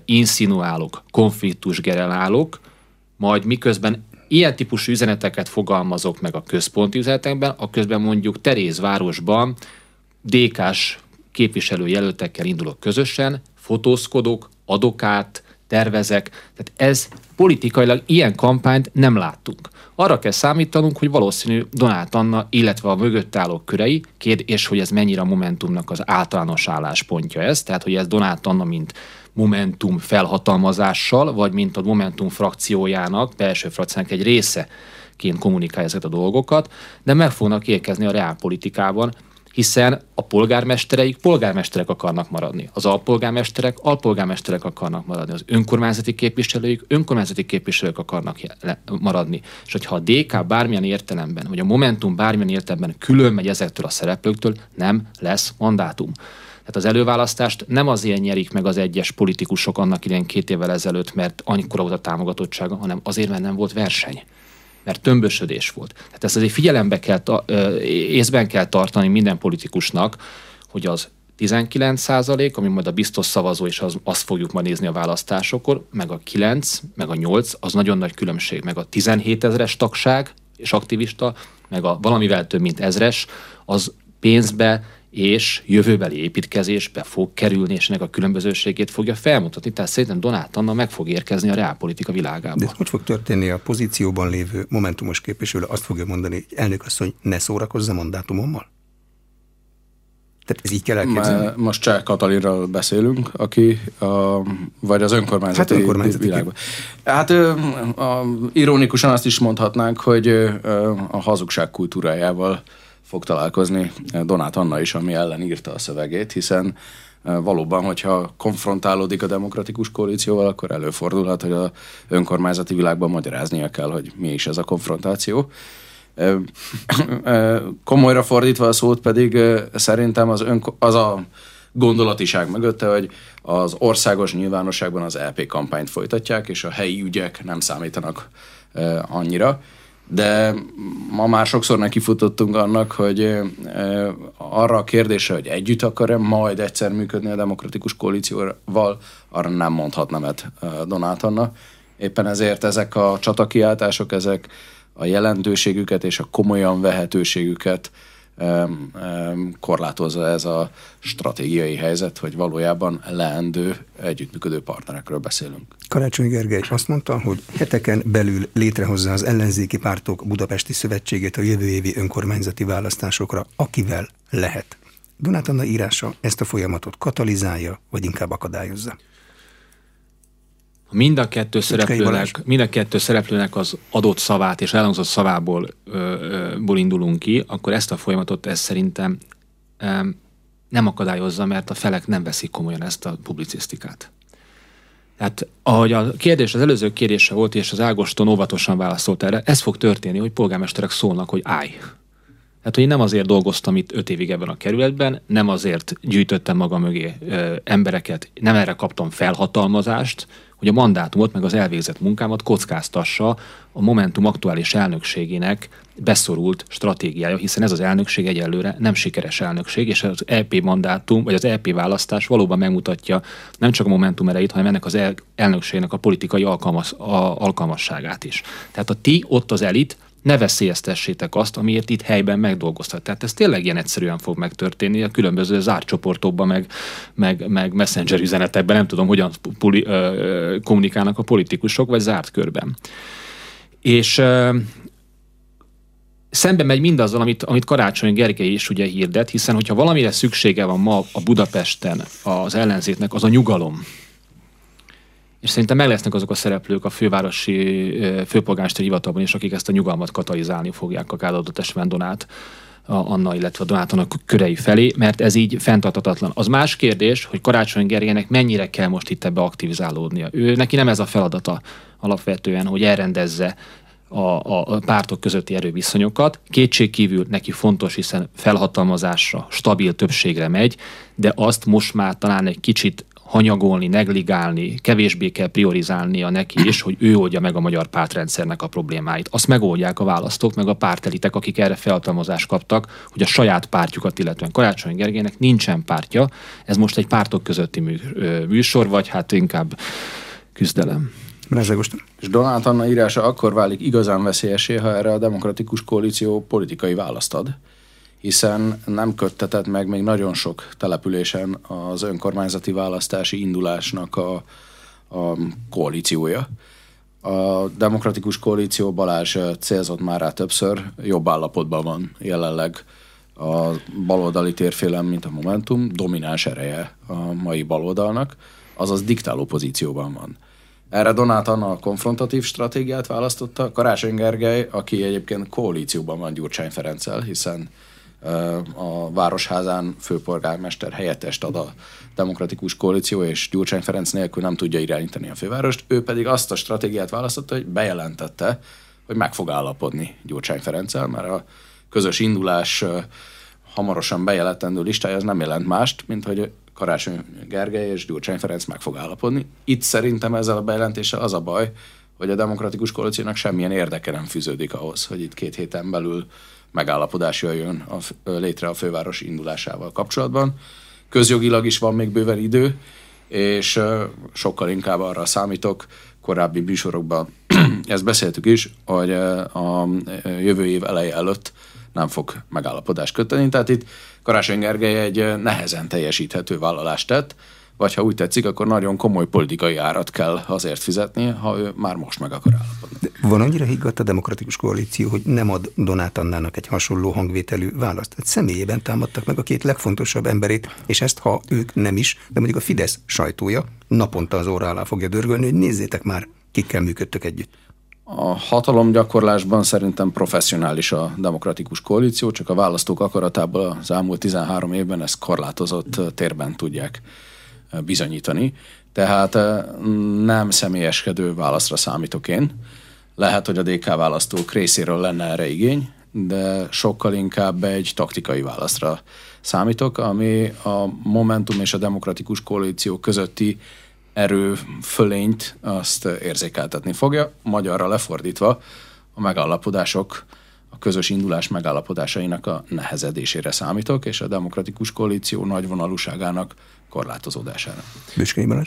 insinuálok, konfliktus generálok, majd miközben ilyen típusú üzeneteket fogalmazok meg a központi üzenetekben, a közben mondjuk Terézvárosban DK-s képviselőjelöltekkel indulok közösen, fotózkodok, adok át, tervezek. Tehát ez politikailag ilyen kampányt nem láttunk. Arra kell számítanunk, hogy valószínű Donát Anna, illetve a mögött álló körei, és hogy ez mennyire a Momentumnak az általános álláspontja ez, tehát hogy ez Donát Anna, mint Momentum felhatalmazással, vagy mint a Momentum frakciójának, belső frakciójának egy része ként kommunikálja ezeket a dolgokat, de meg fognak érkezni a reálpolitikában, hiszen a polgármestereik polgármesterek akarnak maradni, az alpolgármesterek alpolgármesterek akarnak maradni, az önkormányzati képviselőik önkormányzati képviselők akarnak maradni. És hogyha a DK bármilyen értelemben, vagy a Momentum bármilyen értelemben külön megy ezektől a szereplőktől, nem lesz mandátum. Tehát az előválasztást nem azért nyerik meg az egyes politikusok annak idején két évvel ezelőtt, mert annyira volt a támogatottsága, hanem azért, mert nem volt verseny mert tömbösödés volt. Tehát ezt azért figyelembe kell, észben kell tartani minden politikusnak, hogy az 19 százalék, ami majd a biztos szavazó, és az, azt fogjuk majd nézni a választásokor, meg a 9, meg a 8, az nagyon nagy különbség, meg a 17 ezeres tagság és aktivista, meg a valamivel több, mint ezres, az pénzbe és jövőbeli építkezésbe fog kerülni, és ennek a különbözőségét fogja felmutatni. Tehát szerintem Donát Anna meg fog érkezni a reálpolitika világába. De hogy fog történni a pozícióban lévő momentumos képviselő? Azt fogja mondani, hogy elnök hogy ne szórakozza mandátumommal? Tehát ez így kell elképzelni? Most Cseh Katalinról beszélünk, aki a, vagy az önkormányzati, hát önkormányzati világban. Hát a, ironikusan azt is mondhatnánk, hogy a hazugság kultúrájával fog találkozni Donát Anna is, ami ellen írta a szövegét, hiszen e, valóban, hogyha konfrontálódik a demokratikus koalícióval, akkor előfordulhat, hogy a önkormányzati világban magyaráznia kell, hogy mi is ez a konfrontáció. E, e, komolyra fordítva a szót pedig szerintem az, ön, az a gondolatiság mögötte, hogy az országos nyilvánosságban az LP kampányt folytatják, és a helyi ügyek nem számítanak annyira de ma már sokszor nekifutottunk annak, hogy arra a kérdésre, hogy együtt akar-e majd egyszer működni a demokratikus koalícióval, arra nem mondhat nemet Donát Anna. Éppen ezért ezek a csatakiáltások, ezek a jelentőségüket és a komolyan vehetőségüket korlátozza ez a stratégiai helyzet, hogy valójában leendő együttműködő partnerekről beszélünk. Karácsony Gergely azt mondta, hogy heteken belül létrehozza az ellenzéki pártok Budapesti Szövetségét a jövő évi önkormányzati választásokra, akivel lehet. Donát Anna írása ezt a folyamatot katalizálja, vagy inkább akadályozza? Mind a kettő szereplőnek, mind a kettő szereplőnek az adott szavát és elhangzott szavából ö, ö, ból indulunk ki, akkor ezt a folyamatot ez szerintem ö, nem akadályozza, mert a felek nem veszik komolyan ezt a publicisztikát. Tehát ahogy a kérdés, az előző kérdése volt, és az Ágoston óvatosan válaszolt erre, ez fog történni, hogy polgármesterek szólnak, hogy állj. Tehát, hogy én nem azért dolgoztam itt öt évig ebben a kerületben, nem azért gyűjtöttem maga mögé ö, embereket, nem erre kaptam felhatalmazást, hogy a mandátumot, meg az elvégzett munkámat kockáztassa a Momentum aktuális elnökségének beszorult stratégiája, hiszen ez az elnökség egyelőre nem sikeres elnökség, és az EP mandátum, vagy az EP választás valóban megmutatja nem csak a Momentum erejét, hanem ennek az el, elnökségnek a politikai alkalmas, a, alkalmasságát is. Tehát a ti ott az elit, ne veszélyeztessétek azt, amiért itt helyben megdolgoztat. Tehát ez tényleg ilyen egyszerűen fog megtörténni a különböző zárt csoportokban, meg, meg, meg messenger üzenetekben, nem tudom, hogyan puli, ö, kommunikálnak a politikusok, vagy zárt körben. És ö, szembe megy mindazzal, amit, amit Karácsony Gergely is ugye hirdet, hiszen hogyha valamire szüksége van ma a Budapesten az ellenzéknek, az a nyugalom és szerintem meg lesznek azok a szereplők a fővárosi főpolgármesteri hivatalban is, akik ezt a nyugalmat katalizálni fogják akár adott esetben Donát, Anna, illetve a Donátonak körei felé, mert ez így fenntartatatlan. Az más kérdés, hogy Karácsony Gergelynek mennyire kell most itt ebbe aktivizálódnia. Ő neki nem ez a feladata alapvetően, hogy elrendezze a, a, a pártok közötti erőviszonyokat. Kétség kívül neki fontos, hiszen felhatalmazásra, stabil többségre megy, de azt most már talán egy kicsit hanyagolni, negligálni, kevésbé kell priorizálnia neki is, hogy ő oldja meg a magyar pártrendszernek a problémáit. Azt megoldják a választók, meg a pártelitek, akik erre feltalmazást kaptak, hogy a saját pártjukat, illetően Karácsony Gergelynek nincsen pártja. Ez most egy pártok közötti műsor, vagy hát inkább küzdelem. És Donát Anna írása akkor válik igazán veszélyesé, ha erre a demokratikus koalíció politikai választ ad hiszen nem köttetett meg még nagyon sok településen az önkormányzati választási indulásnak a, a koalíciója. A demokratikus koalíció Balázs célzott már rá többször, jobb állapotban van jelenleg a baloldali térfélem, mint a Momentum, domináns ereje a mai baloldalnak, azaz diktáló pozícióban van. Erre Donát Anna a konfrontatív stratégiát választotta, Karácsony Gergely, aki egyébként koalícióban van Gyurcsány Ferenccel, hiszen a Városházán főpolgármester helyettest ad a demokratikus koalíció, és Gyurcsány Ferenc nélkül nem tudja irányítani a fővárost. Ő pedig azt a stratégiát választotta, hogy bejelentette, hogy meg fog állapodni Gyurcsány Ferenccel, mert a közös indulás hamarosan bejelentendő listája az nem jelent mást, mint hogy Karácsony Gergely és Gyurcsány Ferenc meg fog állapodni. Itt szerintem ezzel a bejelentéssel az a baj, hogy a demokratikus koalíciónak semmilyen érdeke nem fűződik ahhoz, hogy itt két héten belül megállapodás jöjjön a, létre a főváros indulásával kapcsolatban. Közjogilag is van még bőven idő, és sokkal inkább arra számítok, korábbi műsorokban (clears throat) ezt beszéltük is, hogy a jövő év eleje előtt nem fog megállapodást kötni. Tehát itt Karácsony Gergely egy nehezen teljesíthető vállalást tett, vagy ha úgy tetszik, akkor nagyon komoly politikai árat kell azért fizetni, ha ő már most meg akar állapodni. De van annyira higgadt a demokratikus koalíció, hogy nem ad Donát Annának egy hasonló hangvételű választ. Tehát személyében támadtak meg a két legfontosabb emberét, és ezt, ha ők nem is, de mondjuk a Fidesz sajtója naponta az óra alá fogja dörgölni, hogy nézzétek már, kikkel működtök együtt. A hatalomgyakorlásban szerintem professzionális a demokratikus koalíció, csak a választók akaratából az elmúlt 13 évben ezt korlátozott térben tudják bizonyítani. Tehát nem személyeskedő válaszra számítok én. Lehet, hogy a DK választók részéről lenne erre igény, de sokkal inkább egy taktikai válaszra számítok, ami a Momentum és a Demokratikus Koalíció közötti erő fölényt azt érzékeltetni fogja. Magyarra lefordítva a megállapodások, a közös indulás megállapodásainak a nehezedésére számítok, és a Demokratikus Koalíció nagyvonalúságának korlátozódására.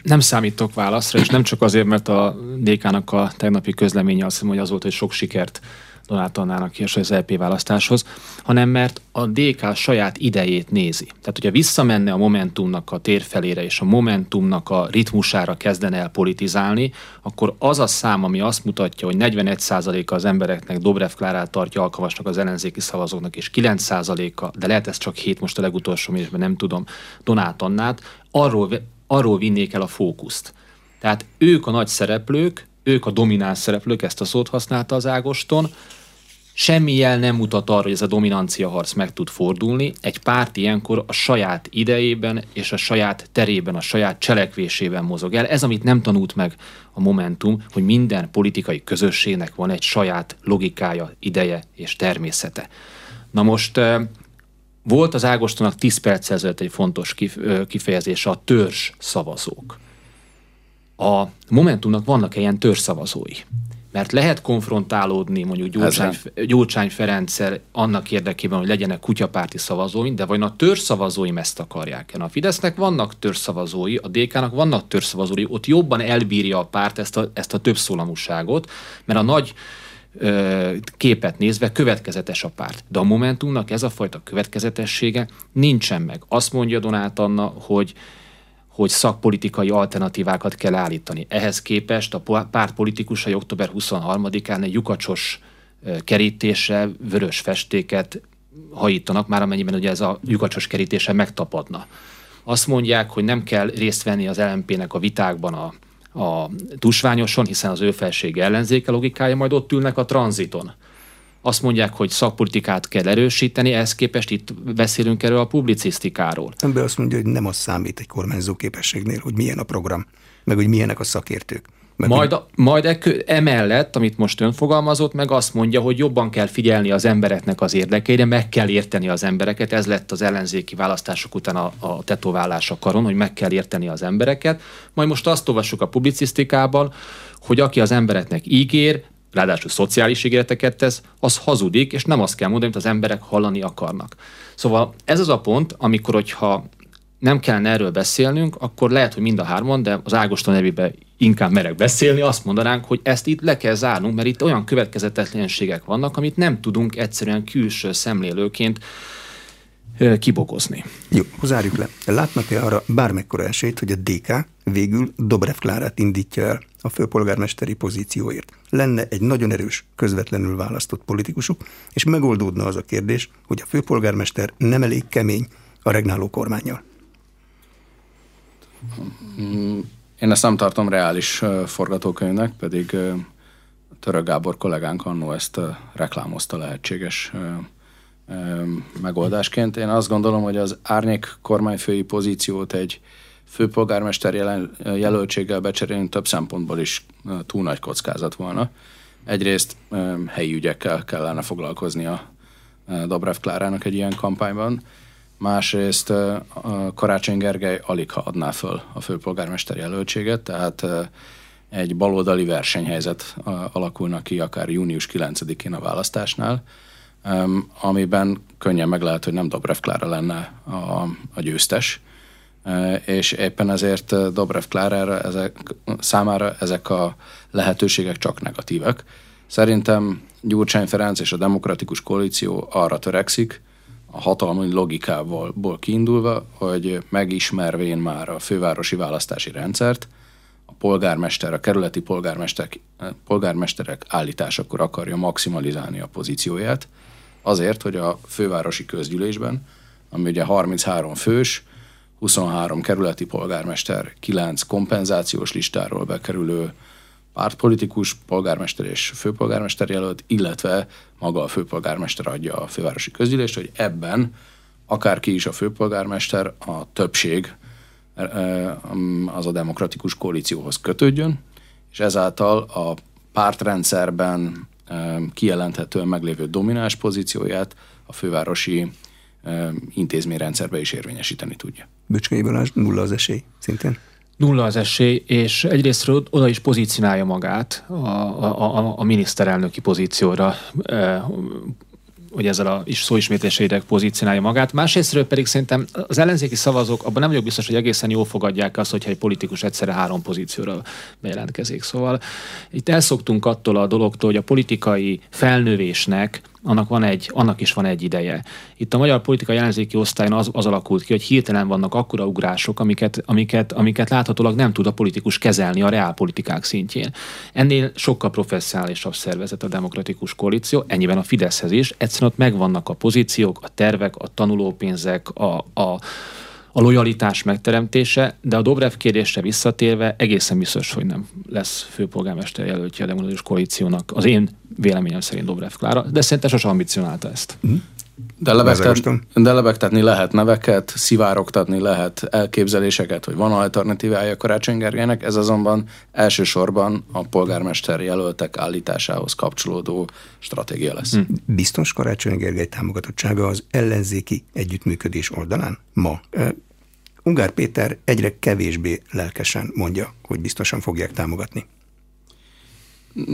Nem számítok válaszra, és nem csak azért, mert a DK-nak a tegnapi közleménye azt mondja, hogy az volt, hogy sok sikert Donát Annának és az LP választáshoz, hanem mert a DK saját idejét nézi. Tehát, hogyha visszamenne a Momentumnak a térfelére és a Momentumnak a ritmusára kezdene el politizálni, akkor az a szám, ami azt mutatja, hogy 41%-a az embereknek Dobrev Klárát tartja alkalmasnak az ellenzéki szavazóknak, és 9%-a, de lehet ez csak hét most a legutolsó mérésben, nem tudom, Donát Annát, arról, arról vinnék el a fókuszt. Tehát ők a nagy szereplők, ők a domináns szereplők, ezt a szót használta az Ágoston, semmi jel nem mutat arra, hogy ez a dominancia harc meg tud fordulni. Egy párt ilyenkor a saját idejében és a saját terében, a saját cselekvésében mozog el. Ez, amit nem tanult meg a Momentum, hogy minden politikai közösségnek van egy saját logikája, ideje és természete. Na most volt az Ágostonak 10 perc ezelőtt egy fontos kifejezése, a törzs szavazók. A Momentumnak vannak ilyen törzs szavazói mert lehet konfrontálódni mondjuk Gyurcsány, Gyurcsány Ferenccel annak érdekében, hogy legyenek kutyapárti szavazói, de vajon a törzszavazóim ezt akarják -e? A Fidesznek vannak törzszavazói, a DK-nak vannak törzszavazói, ott jobban elbírja a párt ezt a, ezt a többszólamúságot, mert a nagy képet nézve következetes a párt. De a Momentumnak ez a fajta következetessége nincsen meg. Azt mondja Donát Anna, hogy hogy szakpolitikai alternatívákat kell állítani. Ehhez képest a párt politikusai október 23-án egy lyukacsos kerítésre vörös festéket hajítanak, már amennyiben ugye ez a lyukacsos kerítése megtapadna. Azt mondják, hogy nem kell részt venni az LMP-nek a vitákban a, a tusványoson, hiszen az ő felsége ellenzéke logikája, majd ott ülnek a tranziton azt mondják, hogy szakpolitikát kell erősíteni, ehhez képest itt beszélünk erről a publicisztikáról. Ember azt mondja, hogy nem az számít egy kormányzó képességnél, hogy milyen a program, meg hogy milyenek a szakértők. Meg majd, a, majd e, emellett, amit most ön fogalmazott, meg azt mondja, hogy jobban kell figyelni az embereknek az érdekeire, meg kell érteni az embereket. Ez lett az ellenzéki választások után a, a tetoválás a karon, hogy meg kell érteni az embereket. Majd most azt olvassuk a publicisztikában, hogy aki az embereknek ígér, ráadásul szociális ígéreteket tesz, az hazudik, és nem azt kell mondani, amit az emberek hallani akarnak. Szóval ez az a pont, amikor, hogyha nem kellene erről beszélnünk, akkor lehet, hogy mind a hárman, de az Ágoston nevében inkább merek beszélni, azt mondanánk, hogy ezt itt le kell zárnunk, mert itt olyan következetetlenségek vannak, amit nem tudunk egyszerűen külső szemlélőként kibogozni. Jó, zárjuk le. Látnak-e arra bármekkora esélyt, hogy a DK végül Dobrev Klárát indítja el a főpolgármesteri pozícióért? Lenne egy nagyon erős, közvetlenül választott politikusuk, és megoldódna az a kérdés, hogy a főpolgármester nem elég kemény a regnáló kormányjal. Én ezt nem tartom reális forgatókönyvnek, pedig Török Gábor kollégánk annó ezt reklámozta lehetséges megoldásként. Én azt gondolom, hogy az árnyék kormányfői pozíciót egy főpolgármester jelöltséggel becserélni több szempontból is túl nagy kockázat volna. Egyrészt helyi ügyekkel kellene foglalkozni a Dobrev Klárának egy ilyen kampányban, másrészt Karácsony Gergely alig ha adná föl a főpolgármester jelöltséget, tehát egy baloldali versenyhelyzet alakulna ki akár június 9-én a választásnál, amiben könnyen meg lehet, hogy nem Dobrev Klára lenne a, a győztes, és éppen ezért Dobrev Klárára ezek, számára ezek a lehetőségek csak negatívak. Szerintem Gyurcsány Ferenc és a Demokratikus Koalíció arra törekszik, a hatalmi logikából kiindulva, hogy megismervén már a fővárosi választási rendszert, a polgármester, a kerületi polgármesterek, polgármesterek állításakor akarja maximalizálni a pozícióját, azért, hogy a fővárosi közgyűlésben, ami ugye 33 fős, 23 kerületi polgármester, 9 kompenzációs listáról bekerülő pártpolitikus, polgármester és főpolgármester jelölt, illetve maga a főpolgármester adja a fővárosi közgyűlést, hogy ebben akárki is a főpolgármester, a többség e, e, az a demokratikus koalícióhoz kötődjön, és ezáltal a pártrendszerben kijelenthetően meglévő domináns pozícióját a fővárosi intézményrendszerbe is érvényesíteni tudja. Böcskei Balázs, nulla az esély szintén? Nulla az esély, és egyrésztről oda is pozícionálja magát a, a, a, a miniszterelnöki pozícióra, hogy ezzel a is szóismétléseidek pozícionálja magát. Másrésztről pedig szerintem az ellenzéki szavazók, abban nem vagyok biztos, hogy egészen jól fogadják azt, hogyha egy politikus egyszerre három pozícióra bejelentkezik. Szóval itt elszoktunk attól a dologtól, hogy a politikai felnövésnek annak, van egy, annak is van egy ideje. Itt a magyar politikai ellenzéki osztályon az, az alakult ki, hogy hirtelen vannak akkora ugrások, amiket, amiket, amiket láthatólag nem tud a politikus kezelni a reálpolitikák szintjén. Ennél sokkal professzionálisabb szervezet a demokratikus koalíció, ennyiben a Fideszhez is. Egyszerűen ott megvannak a pozíciók, a tervek, a tanulópénzek, a, a a lojalitás megteremtése, de a Dobrev kérdésre visszatérve egészen biztos, hogy nem lesz főpolgármester jelöltje a demokratikus koalíciónak. Az én véleményem szerint Dobrev Klára, de szerintem sosem ambicionálta ezt. Mm. De, lebegtet, de lebegtetni lehet neveket, szivárogtatni lehet elképzeléseket, hogy van alternatívája Karácsony Gergelynek, ez azonban elsősorban a polgármester jelöltek állításához kapcsolódó stratégia lesz. Hmm. Biztos Karácsony Gergely támogatottsága az ellenzéki együttműködés oldalán ma. Ungár Péter egyre kevésbé lelkesen mondja, hogy biztosan fogják támogatni.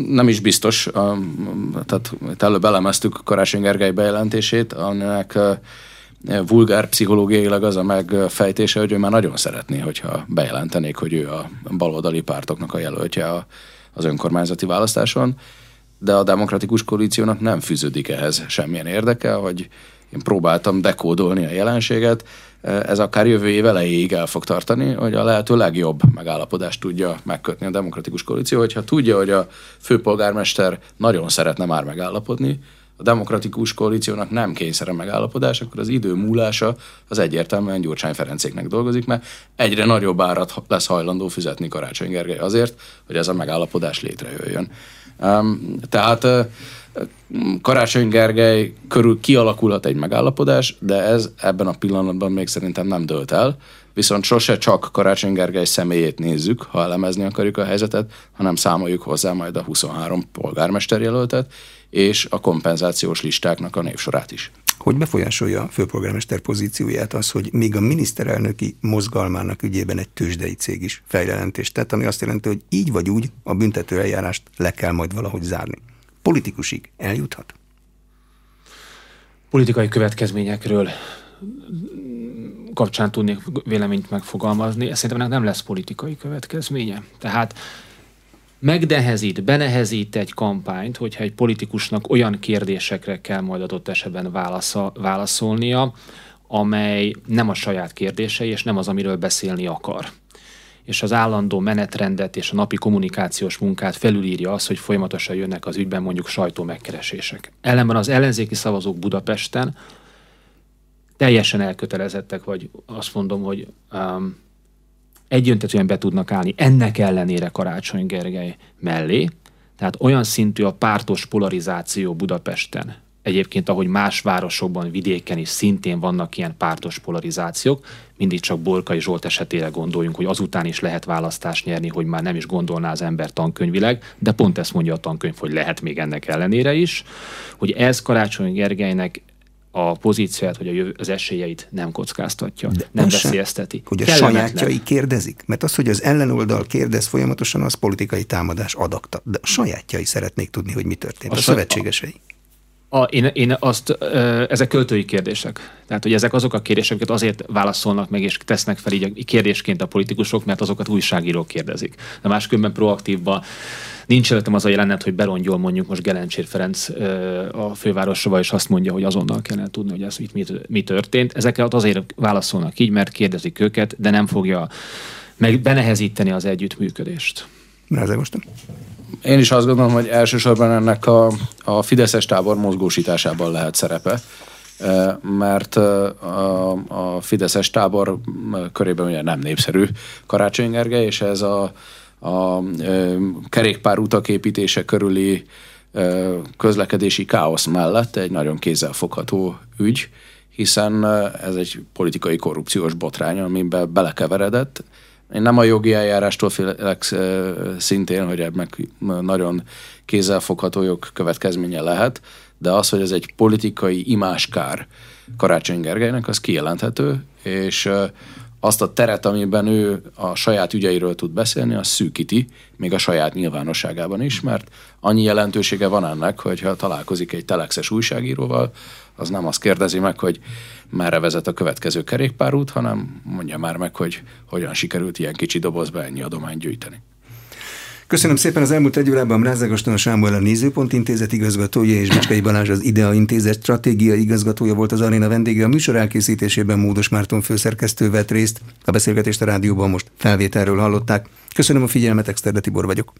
Nem is biztos, tehát előbb elemeztük Karácsony Gergely bejelentését, aminek vulgár pszichológiailag az a megfejtése, hogy ő már nagyon szeretné, hogyha bejelentenék, hogy ő a baloldali pártoknak a jelöltje az önkormányzati választáson, de a demokratikus koalíciónak nem fűződik ehhez semmilyen érdeke, hogy én próbáltam dekódolni a jelenséget, ez akár jövő év elejéig el fog tartani, hogy a lehető legjobb megállapodást tudja megkötni a demokratikus koalíció, hogyha tudja, hogy a főpolgármester nagyon szeretne már megállapodni, a demokratikus koalíciónak nem kényszere megállapodás, akkor az idő múlása az egyértelműen Gyurcsány Ferencéknek dolgozik, mert egyre nagyobb árat lesz hajlandó fizetni Karácsony Gergely azért, hogy ez a megállapodás létrejöjjön. Um, tehát uh, Karácsony Gergely körül kialakulhat egy megállapodás, de ez ebben a pillanatban még szerintem nem dölt el. Viszont sose csak Karácsony Gergely személyét nézzük, ha elemezni akarjuk a helyzetet, hanem számoljuk hozzá majd a 23 polgármesterjelöltet és a kompenzációs listáknak a névsorát is. Hogy befolyásolja a főpolgármester pozícióját az, hogy még a miniszterelnöki mozgalmának ügyében egy tőzsdei cég is fejlelentést tett, ami azt jelenti, hogy így vagy úgy a büntető eljárást le kell majd valahogy zárni. Politikusig eljuthat? Politikai következményekről kapcsán tudnék véleményt megfogalmazni. Szerintem nem lesz politikai következménye. Tehát megdehezít, benehezít egy kampányt, hogyha egy politikusnak olyan kérdésekre kell majd adott esetben válasza, válaszolnia, amely nem a saját kérdései, és nem az, amiről beszélni akar és az állandó menetrendet és a napi kommunikációs munkát felülírja az, hogy folyamatosan jönnek az ügyben mondjuk sajtó megkeresések. Ellenben az ellenzéki szavazók Budapesten teljesen elkötelezettek, vagy azt mondom, hogy um, egyöntetően be tudnak állni ennek ellenére Karácsony Gergely mellé, tehát olyan szintű a pártos polarizáció Budapesten, egyébként ahogy más városokban, vidéken is szintén vannak ilyen pártos polarizációk, mindig csak Bolkai Zsolt esetére gondoljunk, hogy azután is lehet választást nyerni, hogy már nem is gondolná az ember tankönyvileg, de pont ezt mondja a tankönyv, hogy lehet még ennek ellenére is, hogy ez Karácsony Gergelynek a pozícióját, vagy az esélyeit nem kockáztatja, De nem veszélyezteti. Hogy a Kellemetlen. sajátjai kérdezik? Mert az, hogy az ellenoldal kérdez folyamatosan, az politikai támadás adakta. De a sajátjai szeretnék tudni, hogy mi történt. A, a szövetségesei. A, én, én azt, ezek költői kérdések. Tehát, hogy ezek azok a kérdések, amiket azért válaszolnak meg és tesznek fel így kérdésként a politikusok, mert azokat újságírók kérdezik. De máskülönben proaktívban nincs előttem az a jelenet, hogy berongyol mondjuk most Gelencsér Ferenc a fővárosra, és azt mondja, hogy azonnal kellene tudni, hogy ez itt mi, történt. Ezeket azért válaszolnak így, mert kérdezik őket, de nem fogja meg benehezíteni az együttműködést. Rázegostam. Én is azt gondolom, hogy elsősorban ennek a, a Fideszes tábor mozgósításában lehet szerepe, mert a, a Fideszes tábor körében ugye nem népszerű Karácsony Gergely, és ez a, a kerékpár utak építése körüli közlekedési káosz mellett egy nagyon kézzelfogható ügy, hiszen ez egy politikai korrupciós botrány, amiben belekeveredett, én nem a jogi eljárástól félek szintén, hogy ebben nagyon kézzelfogható jog következménye lehet, de az, hogy ez egy politikai imáskár Karácsony Gergelynek, az kijelenthető, és azt a teret, amiben ő a saját ügyeiről tud beszélni, az szűkíti, még a saját nyilvánosságában is, mert annyi jelentősége van ennek, hogyha találkozik egy telexes újságíróval, az nem azt kérdezi meg, hogy merre vezet a következő kerékpárút, hanem mondja már meg, hogy hogyan sikerült ilyen kicsi dobozba ennyi adományt gyűjteni. Köszönöm szépen az elmúlt egy órában Mrázágoston Sámuel a Nézőpont Intézet igazgatója és Bicskei Balázs az IDEA Intézet stratégia igazgatója volt az aréna vendége. A műsor elkészítésében Módos Márton főszerkesztő vett részt. A beszélgetést a rádióban most felvételről hallották. Köszönöm a figyelmet, Exterde Tibor vagyok.